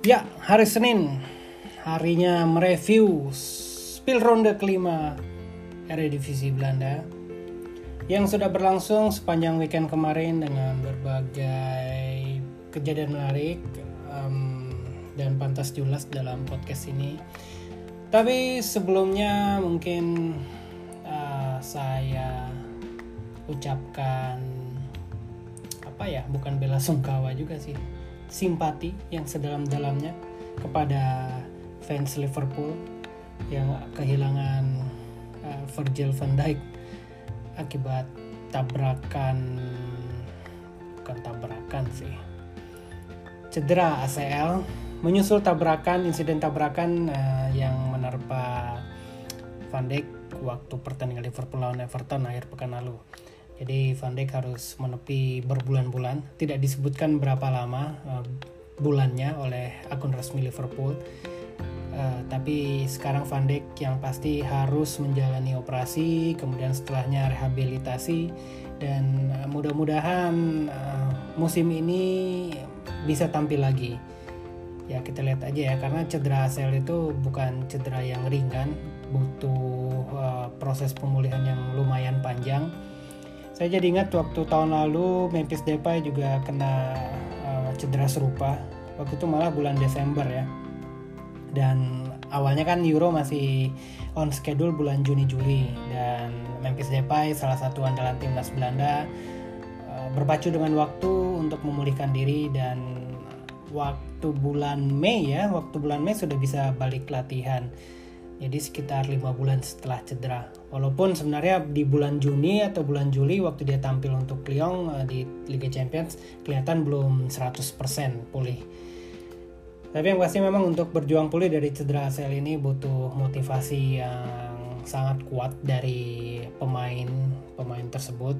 Ya, hari Senin. Harinya mereview spill ronde kelima Eredivisie Belanda yang sudah berlangsung sepanjang weekend kemarin dengan berbagai kejadian menarik um, dan pantas jelas dalam podcast ini. Tapi sebelumnya mungkin uh, saya ucapkan apa ya, bukan bela sungkawa juga sih, simpati yang sedalam-dalamnya kepada fans Liverpool yang kehilangan uh, Virgil van Dijk akibat tabrakan bukan tabrakan sih cedera ACL menyusul tabrakan insiden tabrakan uh, yang menerpa Van Dijk waktu pertandingan Liverpool lawan Everton akhir pekan lalu. Jadi Van Dijk harus menepi berbulan-bulan, tidak disebutkan berapa lama uh, bulannya oleh akun resmi Liverpool. Uh, tapi sekarang Van Dijk yang pasti harus menjalani operasi, kemudian setelahnya rehabilitasi dan uh, mudah-mudahan uh, musim ini bisa tampil lagi. Ya kita lihat aja ya karena cedera ACL itu bukan cedera yang ringan, butuh uh, proses pemulihan yang lumayan panjang. Saya jadi ingat waktu tahun lalu Memphis Depay juga kena uh, cedera serupa. Waktu itu malah bulan Desember ya. Dan awalnya kan Euro masih on schedule bulan Juni Juli. Dan Memphis Depay salah satu andalan timnas Belanda uh, berpacu dengan waktu untuk memulihkan diri dan waktu bulan Mei ya waktu bulan Mei sudah bisa balik latihan jadi sekitar lima bulan setelah cedera walaupun sebenarnya di bulan Juni atau bulan Juli waktu dia tampil untuk Lyon uh, di Liga Champions kelihatan belum 100% pulih tapi yang pasti memang untuk berjuang pulih dari cedera ACL ini butuh motivasi yang sangat kuat dari pemain pemain tersebut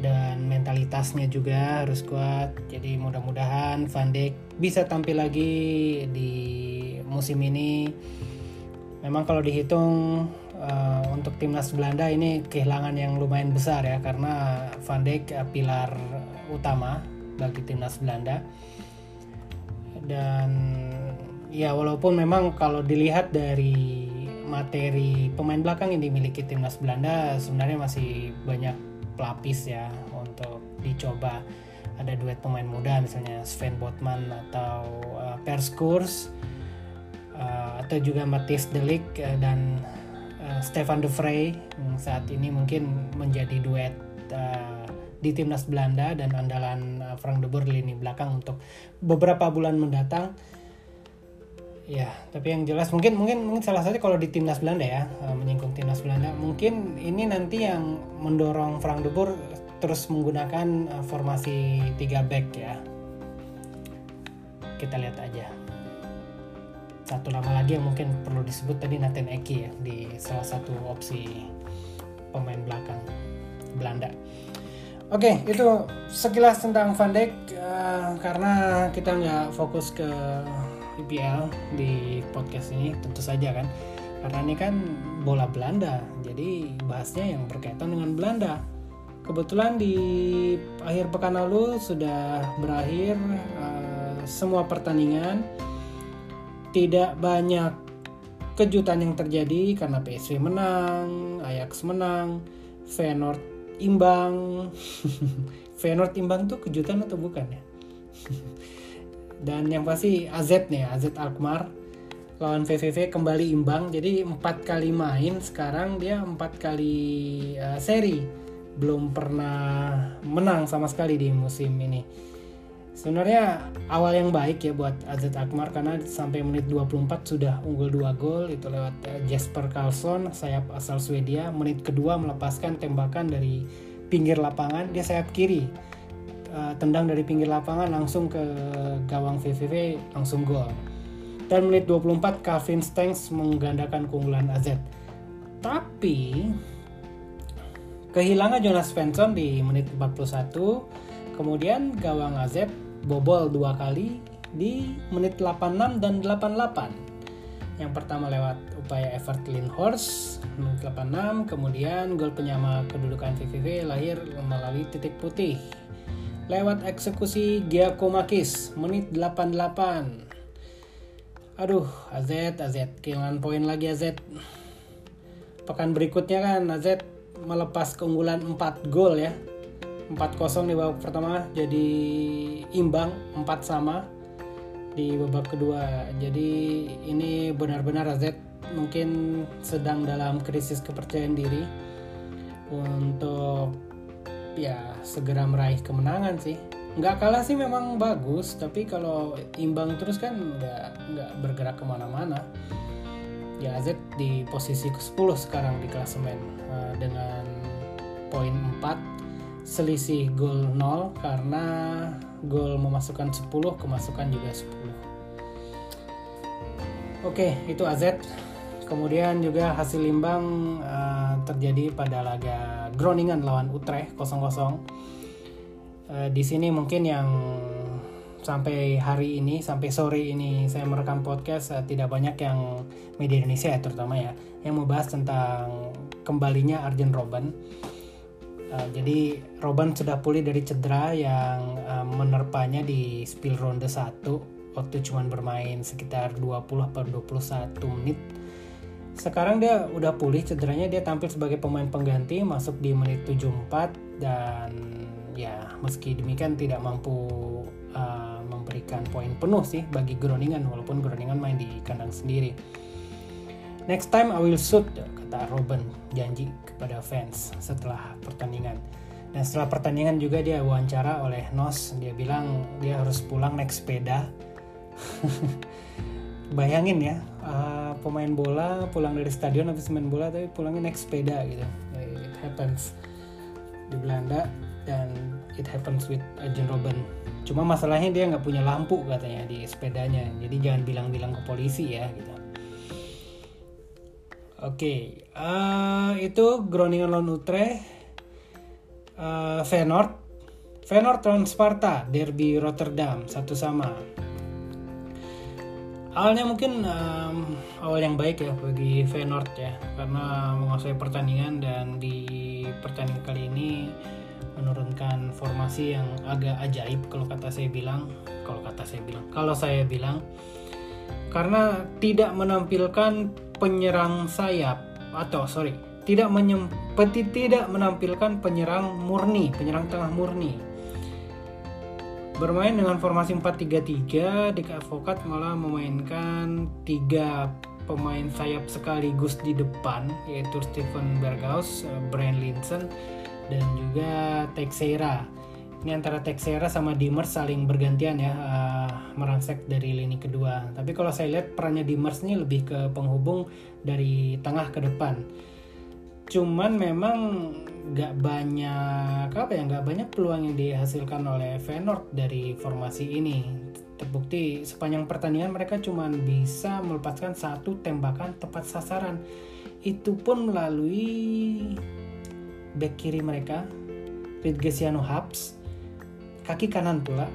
dan mentalitasnya juga harus kuat. Jadi mudah-mudahan Van Dijk bisa tampil lagi di musim ini. Memang kalau dihitung uh, untuk timnas Belanda ini kehilangan yang lumayan besar ya karena Van Dijk uh, pilar utama bagi timnas Belanda. Dan ya walaupun memang kalau dilihat dari materi pemain belakang yang dimiliki timnas Belanda sebenarnya masih banyak pelapis ya untuk dicoba. Ada duet pemain muda misalnya Sven Botman atau uh, Perskurs uh, atau juga Matthias Delik uh, dan uh, Stefan de Vrij yang saat ini mungkin menjadi duet uh, di timnas Belanda dan andalan uh, Frank de Boer lini belakang untuk beberapa bulan mendatang. Ya, tapi yang jelas mungkin mungkin mungkin salah satu kalau di timnas Belanda ya uh, menyinggung timnas Belanda mungkin ini nanti yang mendorong Frank de Boer terus menggunakan uh, formasi 3 back ya. Kita lihat aja. Satu nama lagi yang mungkin perlu disebut tadi Nathan Eki ya di salah satu opsi pemain belakang Belanda. Oke, okay, itu sekilas tentang Van Dijk uh, karena kita nggak fokus ke IPL di podcast ini, tentu saja kan, karena ini kan bola Belanda, jadi bahasnya yang berkaitan dengan Belanda. Kebetulan di akhir pekan lalu sudah berakhir uh, semua pertandingan, tidak banyak kejutan yang terjadi karena PSV menang, Ajax menang, Feyenoord imbang. Feyenoord imbang tuh kejutan atau bukan ya? Dan yang pasti AZ nih AZ Alkmaar. Lawan VVV kembali imbang jadi empat kali main sekarang dia empat kali uh, seri. Belum pernah menang sama sekali di musim ini sebenarnya awal yang baik ya buat AZ Alkmaar karena sampai menit 24 sudah unggul 2 gol itu lewat uh, Jesper Karlsson sayap asal Swedia. Menit kedua melepaskan tembakan dari pinggir lapangan dia sayap kiri. Uh, tendang dari pinggir lapangan langsung ke gawang VVV langsung gol. Dan menit 24 Calvin Stengs menggandakan keunggulan AZ tapi kehilangan Jonas Svensson di menit 41 kemudian gawang AZ bobol dua kali di menit 86 dan 88 yang pertama lewat upaya Evert Lindhorst menit 86, kemudian gol penyama kedudukan VVV lahir melalui titik putih. Lewat eksekusi Giacomakis menit 88. Aduh, AZ, AZ kehilangan poin lagi AZ. Pekan berikutnya kan AZ melepas keunggulan 4 gol ya. 4-0 di babak pertama jadi imbang 4 sama di babak kedua. Jadi ini benar-benar AZ mungkin sedang dalam krisis kepercayaan diri untuk ya segera meraih kemenangan sih. Nggak kalah sih memang bagus tapi kalau imbang terus kan nggak nggak bergerak ke mana-mana. Ya AZ di posisi ke-10 sekarang di klasemen uh, dengan poin 4 selisih gol 0 karena gol memasukkan 10 kemasukan juga 10 oke itu AZ kemudian juga hasil imbang uh, terjadi pada laga Groningen lawan Utrecht 0-0 Eh, di sini mungkin yang sampai hari ini sampai sore ini saya merekam podcast uh, tidak banyak yang media Indonesia ya terutama ya yang membahas tentang kembalinya Arjen Robben. Uh, jadi Robben sudah pulih dari cedera yang uh, menerpanya di spill ronde 1 waktu cuma bermain sekitar 20 atau 21 menit. Sekarang dia udah pulih cederanya dia tampil sebagai pemain pengganti masuk di menit 74 dan ya meski demikian tidak mampu uh, memberikan poin penuh sih bagi Groningen walaupun Groningen main di kandang sendiri. Next time I will shoot kata Robin janji kepada fans setelah pertandingan. Dan setelah pertandingan juga dia wawancara oleh Nos, dia bilang dia harus pulang naik sepeda. Bayangin ya, uh, pemain bola pulang dari stadion habis main bola tapi pulangnya naik sepeda gitu. It happens di Belanda dan it happens with Agent Robin cuma masalahnya dia nggak punya lampu katanya di sepedanya jadi jangan bilang-bilang ke polisi ya gitu oke okay. uh, eh, itu Groningen lawan Utrecht uh, Feyenoord Feyenoord lawan Sparta Derby Rotterdam satu sama awalnya mungkin um, awal yang baik ya bagi Feyenoord ya karena menguasai pertandingan dan di pertandingan kali ini menurunkan formasi yang agak ajaib kalau kata saya bilang kalau kata saya bilang kalau saya bilang karena tidak menampilkan penyerang sayap atau sorry tidak menyempeti tidak menampilkan penyerang murni penyerang tengah murni bermain dengan formasi 4-3-3 Dick Advokat malah memainkan tiga pemain sayap sekaligus di depan yaitu Steven Berghaus, Brian Linson dan juga Texera. Ini antara Texera sama Dimmers saling bergantian ya uh, merangsek dari lini kedua. Tapi kalau saya lihat perannya Dimmers ini lebih ke penghubung dari tengah ke depan. Cuman memang nggak banyak apa ya nggak banyak peluang yang dihasilkan oleh Feyenoord dari formasi ini. Terbukti sepanjang pertandingan mereka cuma bisa melepaskan satu tembakan tepat sasaran. Itu pun melalui back kiri mereka Ridgesiano Habs kaki kanan pula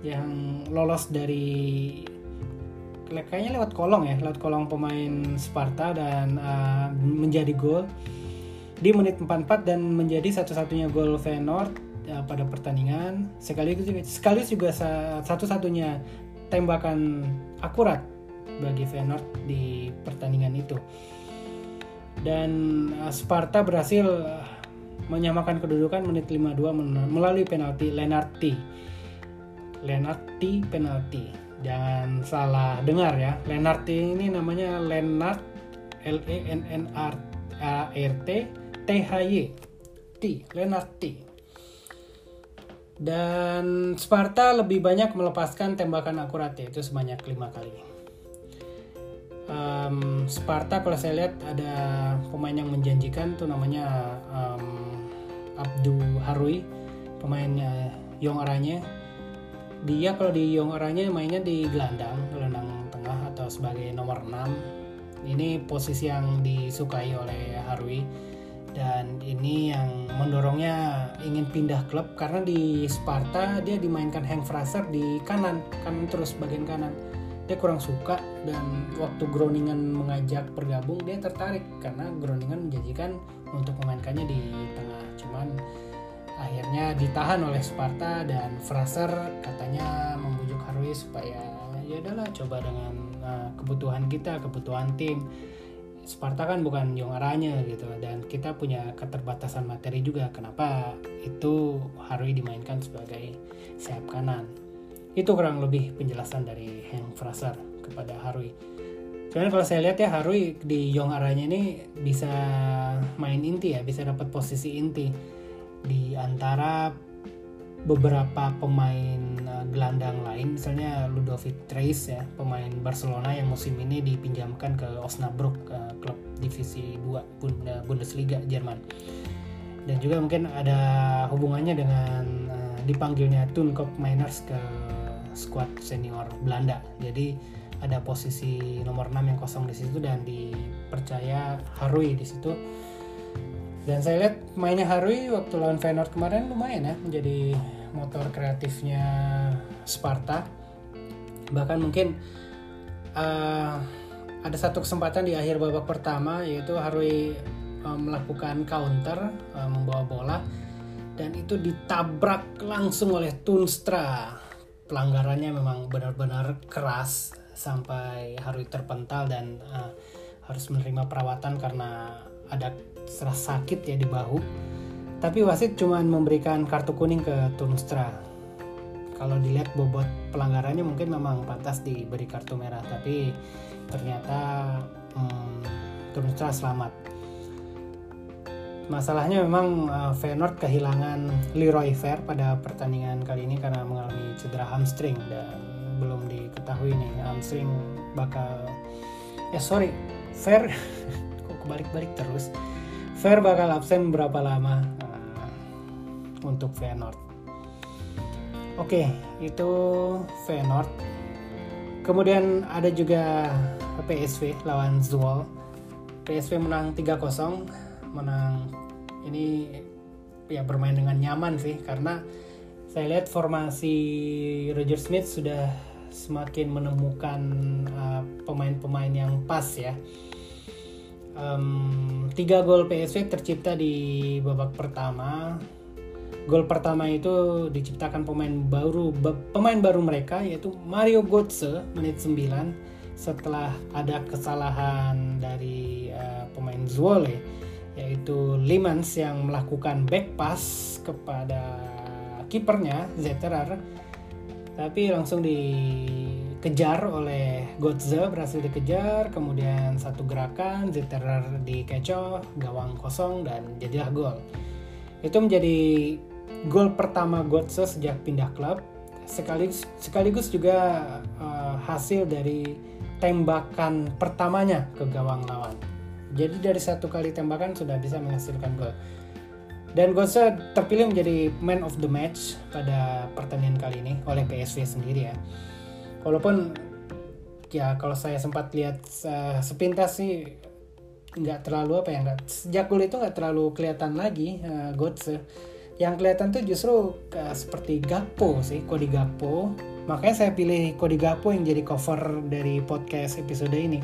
yang lolos dari kayaknya lewat kolong ya lewat kolong pemain Sparta dan uh, menjadi gol di menit 44 dan menjadi satu-satunya gol Feyenoord uh, pada pertandingan. Sekaligus juga, sekaligus juga satu-satunya tembakan akurat bagi Feyenoord di pertandingan itu. Dan uh, Sparta berhasil uh, menyamakan kedudukan menit 52 melalui penalti Lenarti. Lenarti penalti. Jangan salah dengar ya. Lenarti ini namanya Lenart L E N N R A R T T H Y. T Lenarti. Dan Sparta lebih banyak melepaskan tembakan akurat yaitu sebanyak lima kali. Um, Sparta kalau saya lihat ada pemain yang menjanjikan tuh namanya um, Abdu Harui pemainnya Yong Aranya. Dia kalau di Yong Aranya mainnya di gelandang gelandang tengah atau sebagai nomor 6 ini posisi yang disukai oleh Harui. Dan ini yang mendorongnya ingin pindah klub karena di Sparta dia dimainkan Hank Fraser di kanan kanan terus bagian kanan dia kurang suka dan waktu Groningen mengajak bergabung dia tertarik karena Groningen menjanjikan untuk memainkannya di tengah. Cuman akhirnya ditahan oleh Sparta dan Fraser katanya membujuk Harvey supaya ya udahlah coba dengan uh, kebutuhan kita kebutuhan tim. Sparta kan bukan Aranya gitu dan kita punya keterbatasan materi juga kenapa itu Harui dimainkan sebagai sayap kanan itu kurang lebih penjelasan dari Hank Fraser kepada Harui Cuman kalau saya lihat ya Harui di Yong Aranya ini bisa main inti ya, bisa dapat posisi inti di antara beberapa pemain uh, gelandang lain, misalnya Ludovic Reis ya, pemain Barcelona yang musim ini dipinjamkan ke Osnabrück, uh, klub divisi 2 Bundesliga Jerman. Dan juga mungkin ada hubungannya dengan dipanggilnya Thun Kop Miners ke skuad senior Belanda. Jadi ada posisi nomor 6 yang kosong di situ dan dipercaya Harui di situ. Dan saya lihat mainnya Harui waktu lawan Feyenoord kemarin lumayan ya menjadi motor kreatifnya Sparta. Bahkan mungkin uh, ada satu kesempatan di akhir babak pertama yaitu Harui uh, melakukan counter uh, membawa bola dan itu ditabrak langsung oleh Tunstra. Pelanggarannya memang benar-benar keras sampai Harui terpental dan uh, harus menerima perawatan karena ada serasa sakit ya di bahu. Tapi wasit cuma memberikan kartu kuning ke Tunstra. Kalau dilihat bobot pelanggarannya mungkin memang pantas diberi kartu merah, tapi ternyata hmm, Tunstra selamat. Masalahnya memang uh, Feyenoord kehilangan Leroy Fair pada pertandingan kali ini karena mengalami cedera hamstring dan belum diketahui nih hamstring bakal ya sorry fair kok kebalik-balik terus? Fair bakal absen berapa lama uh, untuk Feyenoord? Oke okay, itu Feyenoord. Kemudian ada juga PSV lawan Zwolle. PSV menang 3-0 menang ini ya bermain dengan nyaman sih karena saya lihat formasi Roger Smith sudah semakin menemukan uh, pemain-pemain uh, yang pas ya. Um, tiga gol PSV tercipta di babak pertama. Gol pertama itu diciptakan pemain baru pemain baru mereka yaitu Mario Götze menit 9 setelah ada kesalahan dari uh, pemain Zwolle yaitu Limans yang melakukan back pass kepada kipernya Zetterer. Tapi langsung dikejar oleh Gotze berhasil dikejar. Kemudian satu gerakan Zetterer dikecoh gawang kosong dan jadilah gol. Itu menjadi gol pertama Gotze sejak pindah klub. Sekaligus sekaligus juga uh, hasil dari tembakan pertamanya ke gawang lawan jadi dari satu kali tembakan sudah bisa menghasilkan gol. Dan Gose terpilih menjadi man of the match pada pertandingan kali ini oleh PSV sendiri ya. Walaupun ya kalau saya sempat lihat uh, sepintas sih nggak terlalu apa ya nggak sejak gol itu nggak terlalu kelihatan lagi uh, yang kelihatan tuh justru uh, seperti Gakpo sih Kodi Gakpo. Makanya saya pilih Kodi Gakpo yang jadi cover dari podcast episode ini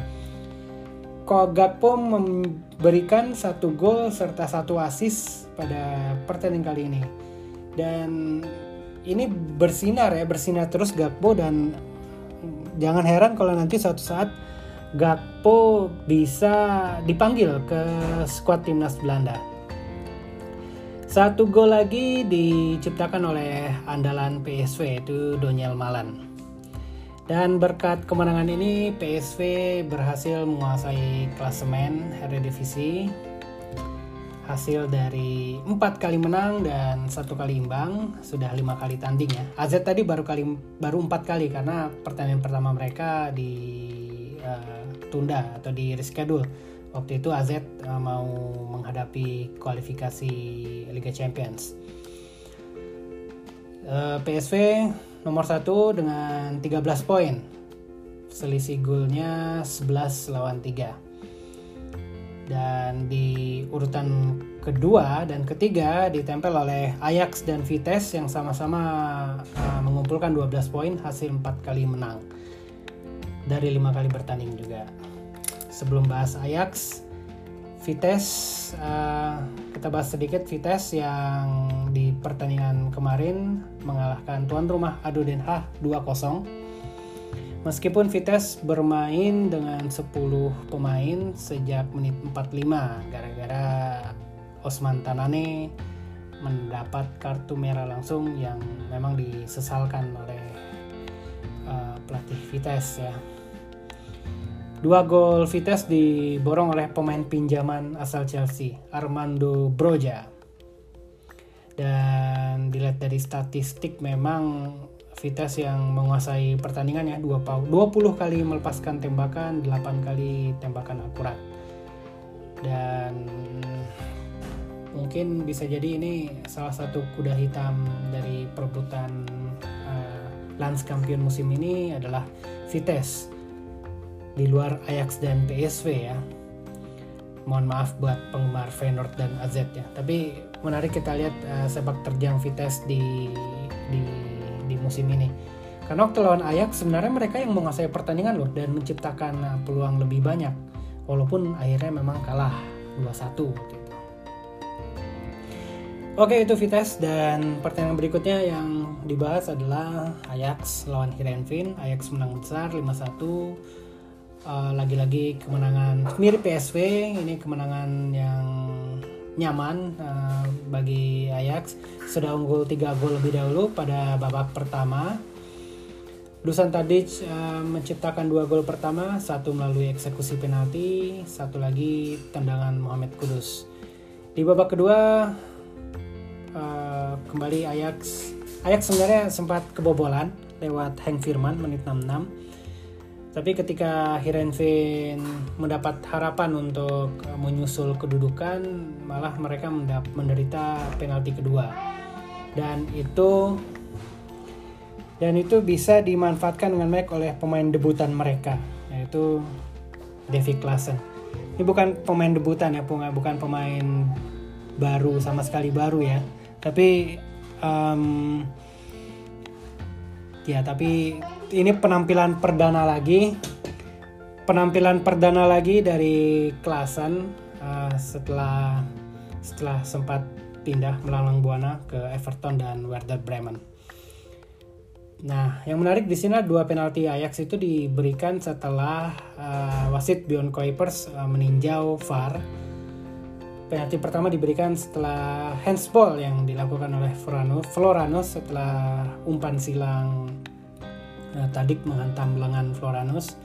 Gakpo memberikan satu gol serta satu assist pada pertandingan kali ini. Dan ini bersinar ya, bersinar terus Gakpo dan jangan heran kalau nanti suatu saat Gakpo bisa dipanggil ke skuad timnas Belanda. Satu gol lagi diciptakan oleh andalan PSV itu Doniel Malan. Dan berkat kemenangan ini PSV berhasil menguasai klasemen Eredivisie hasil dari empat kali menang dan satu kali imbang sudah lima kali tanding ya. AZ tadi baru kali baru empat kali karena pertandingan pertama mereka ditunda eh, uh, atau di reschedule. Waktu itu AZ uh, mau menghadapi kualifikasi Liga Champions. eh, PSV nomor satu dengan 13 poin. Selisih golnya 11 lawan 3. Dan di urutan kedua dan ketiga ditempel oleh Ajax dan Vitesse yang sama-sama uh, mengumpulkan 12 poin hasil 4 kali menang. Dari 5 kali bertanding juga. Sebelum bahas Ajax, Vitesse uh, kita bahas sedikit Vitesse yang di pertandingan kemarin mengalahkan tuan rumah Ado Den Haag 2-0. Meskipun Vitesse bermain dengan 10 pemain sejak menit 45 gara-gara Osman Tanane mendapat kartu merah langsung yang memang disesalkan oleh uh, pelatih Vitesse ya. Dua gol Vitesse diborong oleh pemain pinjaman asal Chelsea, Armando Broja. Dan dilihat dari statistik memang Vitesse yang menguasai pertandingan ya 20 kali melepaskan tembakan 8 kali tembakan akurat dan mungkin bisa jadi ini salah satu kuda hitam dari perebutan uh, Lans Champion musim ini adalah Vitesse di luar Ajax dan PSV ya mohon maaf buat penggemar Feyenoord dan AZ ya tapi menarik kita lihat uh, sepak terjang Vitesse di di di musim ini. Karena waktu lawan Ajax sebenarnya mereka yang menguasai pertandingan loh dan menciptakan uh, peluang lebih banyak. Walaupun akhirnya memang kalah 2-1 gitu. Oke itu Vitesse dan pertandingan berikutnya yang dibahas adalah Ajax lawan Heerenveen. Ajax menang besar 5-1. Uh, lagi-lagi kemenangan mirip PSV ini kemenangan yang nyaman uh, bagi Ajax. Sudah unggul 3 gol lebih dahulu pada babak pertama. Dusan Tadic uh, menciptakan dua gol pertama, satu melalui eksekusi penalti, satu lagi tendangan Mohamed Kudus. Di babak kedua uh, kembali Ajax. Ajax sebenarnya sempat kebobolan lewat Hank Firman menit 66 tapi ketika Heerenveen mendapat harapan untuk eh, menyusul kedudukan, malah mereka menderita penalti kedua. Dan itu dan itu bisa dimanfaatkan dengan baik oleh pemain debutan mereka, yaitu Davy Klaassen. Ini bukan pemain debutan ya, bukan pemain baru sama sekali baru ya. Tapi um, ya tapi ini penampilan perdana lagi penampilan perdana lagi dari Klasen uh, setelah setelah sempat pindah melalang buana ke Everton dan Werder Bremen. Nah, yang menarik di sini dua penalti Ajax itu diberikan setelah uh, wasit Bjorn Kuipers uh, meninjau VAR. Penalti pertama diberikan setelah handsball yang dilakukan oleh Floranus setelah umpan silang Tadik menghantam lengan Floranus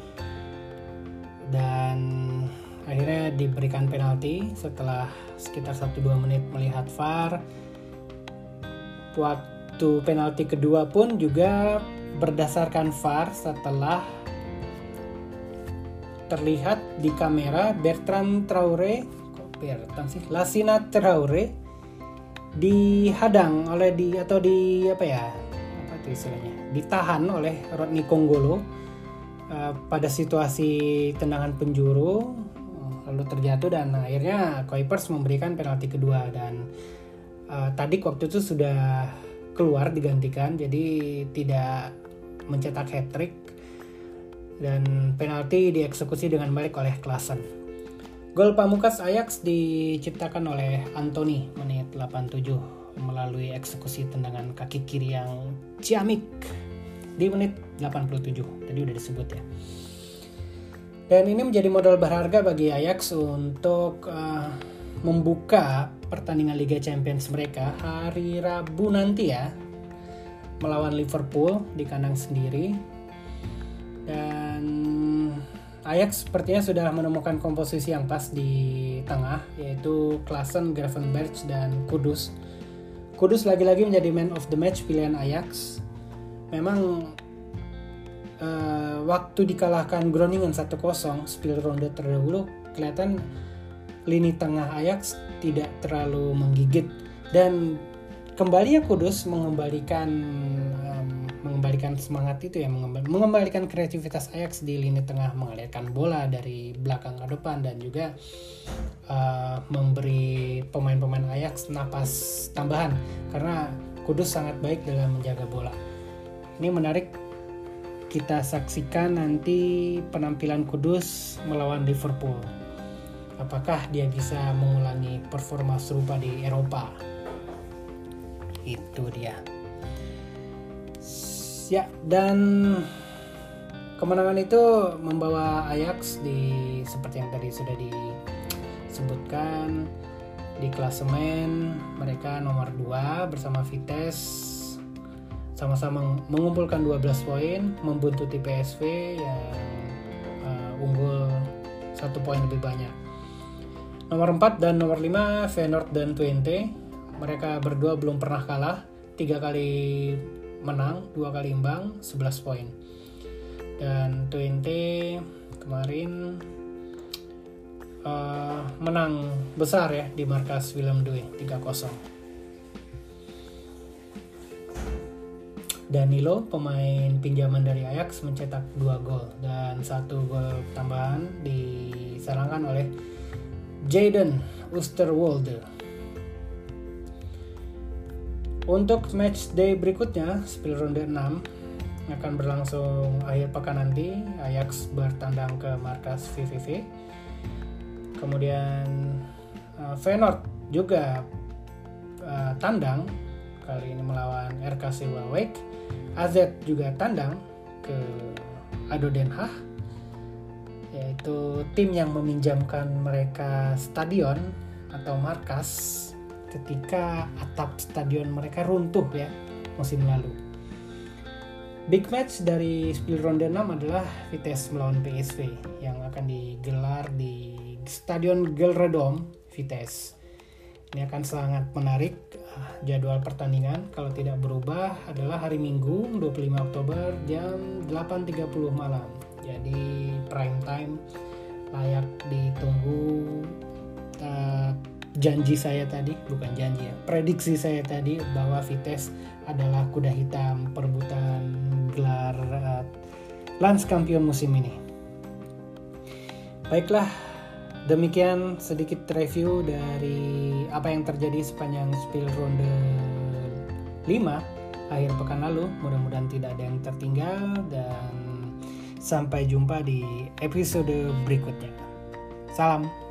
dan akhirnya diberikan penalti setelah sekitar 1-2 menit melihat VAR. Waktu penalti kedua pun juga berdasarkan VAR setelah terlihat di kamera Bertrand Traore kok Bertrand sih? Lasina Traore dihadang oleh di atau di apa ya itu istilahnya. Ditahan oleh Rodney Konggolo uh, pada situasi tendangan penjuru lalu terjatuh dan akhirnya Kuipers memberikan penalti kedua. Dan uh, tadi waktu itu sudah keluar digantikan jadi tidak mencetak hat trick dan penalti dieksekusi dengan baik oleh Klasen. Gol Pamukas Ajax diciptakan oleh Anthony menit 87 melalui eksekusi tendangan kaki kiri yang ciamik. Di menit 87 tadi udah disebut ya. Dan ini menjadi modal berharga bagi Ajax untuk uh, membuka pertandingan Liga Champions mereka hari Rabu nanti ya. Melawan Liverpool di kandang sendiri. Dan Ajax sepertinya sudah menemukan komposisi yang pas di tengah yaitu Klasen, Gravenberch dan Kudus. Kudus lagi-lagi menjadi man of the match pilihan Ajax. Memang uh, waktu dikalahkan Groningen 1-0 spill ronde terdahulu kelihatan lini tengah Ajax tidak terlalu menggigit. Dan kembali ya Kudus mengembalikan um, mengembalikan semangat itu ya mengembalikan kreativitas Ajax di lini tengah mengalirkan bola dari belakang ke depan dan juga uh, memberi pemain-pemain Ajax napas tambahan karena Kudus sangat baik dalam menjaga bola. Ini menarik kita saksikan nanti penampilan Kudus melawan Liverpool. Apakah dia bisa mengulangi performa serupa di Eropa? Itu dia. Ya, dan Kemenangan itu membawa Ajax di seperti yang tadi sudah disebutkan di klasemen mereka nomor 2 bersama Vitesse sama-sama mengumpulkan 12 poin membuntuti PSV yang uh, unggul satu poin lebih banyak. Nomor 4 dan nomor 5 Feyenoord dan Twente. Mereka berdua belum pernah kalah. Tiga kali menang dua kali imbang 11 poin. Dan Twente kemarin uh, menang besar ya di markas Willem Due 3-0 Danilo pemain pinjaman dari Ajax mencetak dua gol dan satu gol tambahan disalangkan oleh Jaden Oosterwolde. Untuk match day berikutnya, spill ronde 6 akan berlangsung akhir pekan nanti. Ajax bertandang ke markas VVV. Kemudian uh, Feyenoord juga uh, tandang kali ini melawan RKC Waalwijk. AZ juga tandang ke Ado Den Haag yaitu tim yang meminjamkan mereka stadion atau markas ketika atap stadion mereka runtuh ya musim lalu. Big match dari spill ronde 6 adalah Vitesse melawan PSV yang akan digelar di Stadion Gelredome Vitesse. Ini akan sangat menarik jadwal pertandingan kalau tidak berubah adalah hari Minggu 25 Oktober jam 8.30 malam. Jadi prime time layak ditunggu uh, janji saya tadi bukan janji ya prediksi saya tadi bahwa Vitesse adalah kuda hitam perebutan gelar uh, Lans Champion musim ini. Baiklah, Demikian sedikit review dari apa yang terjadi sepanjang spill ronde 5 akhir pekan lalu. Mudah-mudahan tidak ada yang tertinggal dan sampai jumpa di episode berikutnya. Salam.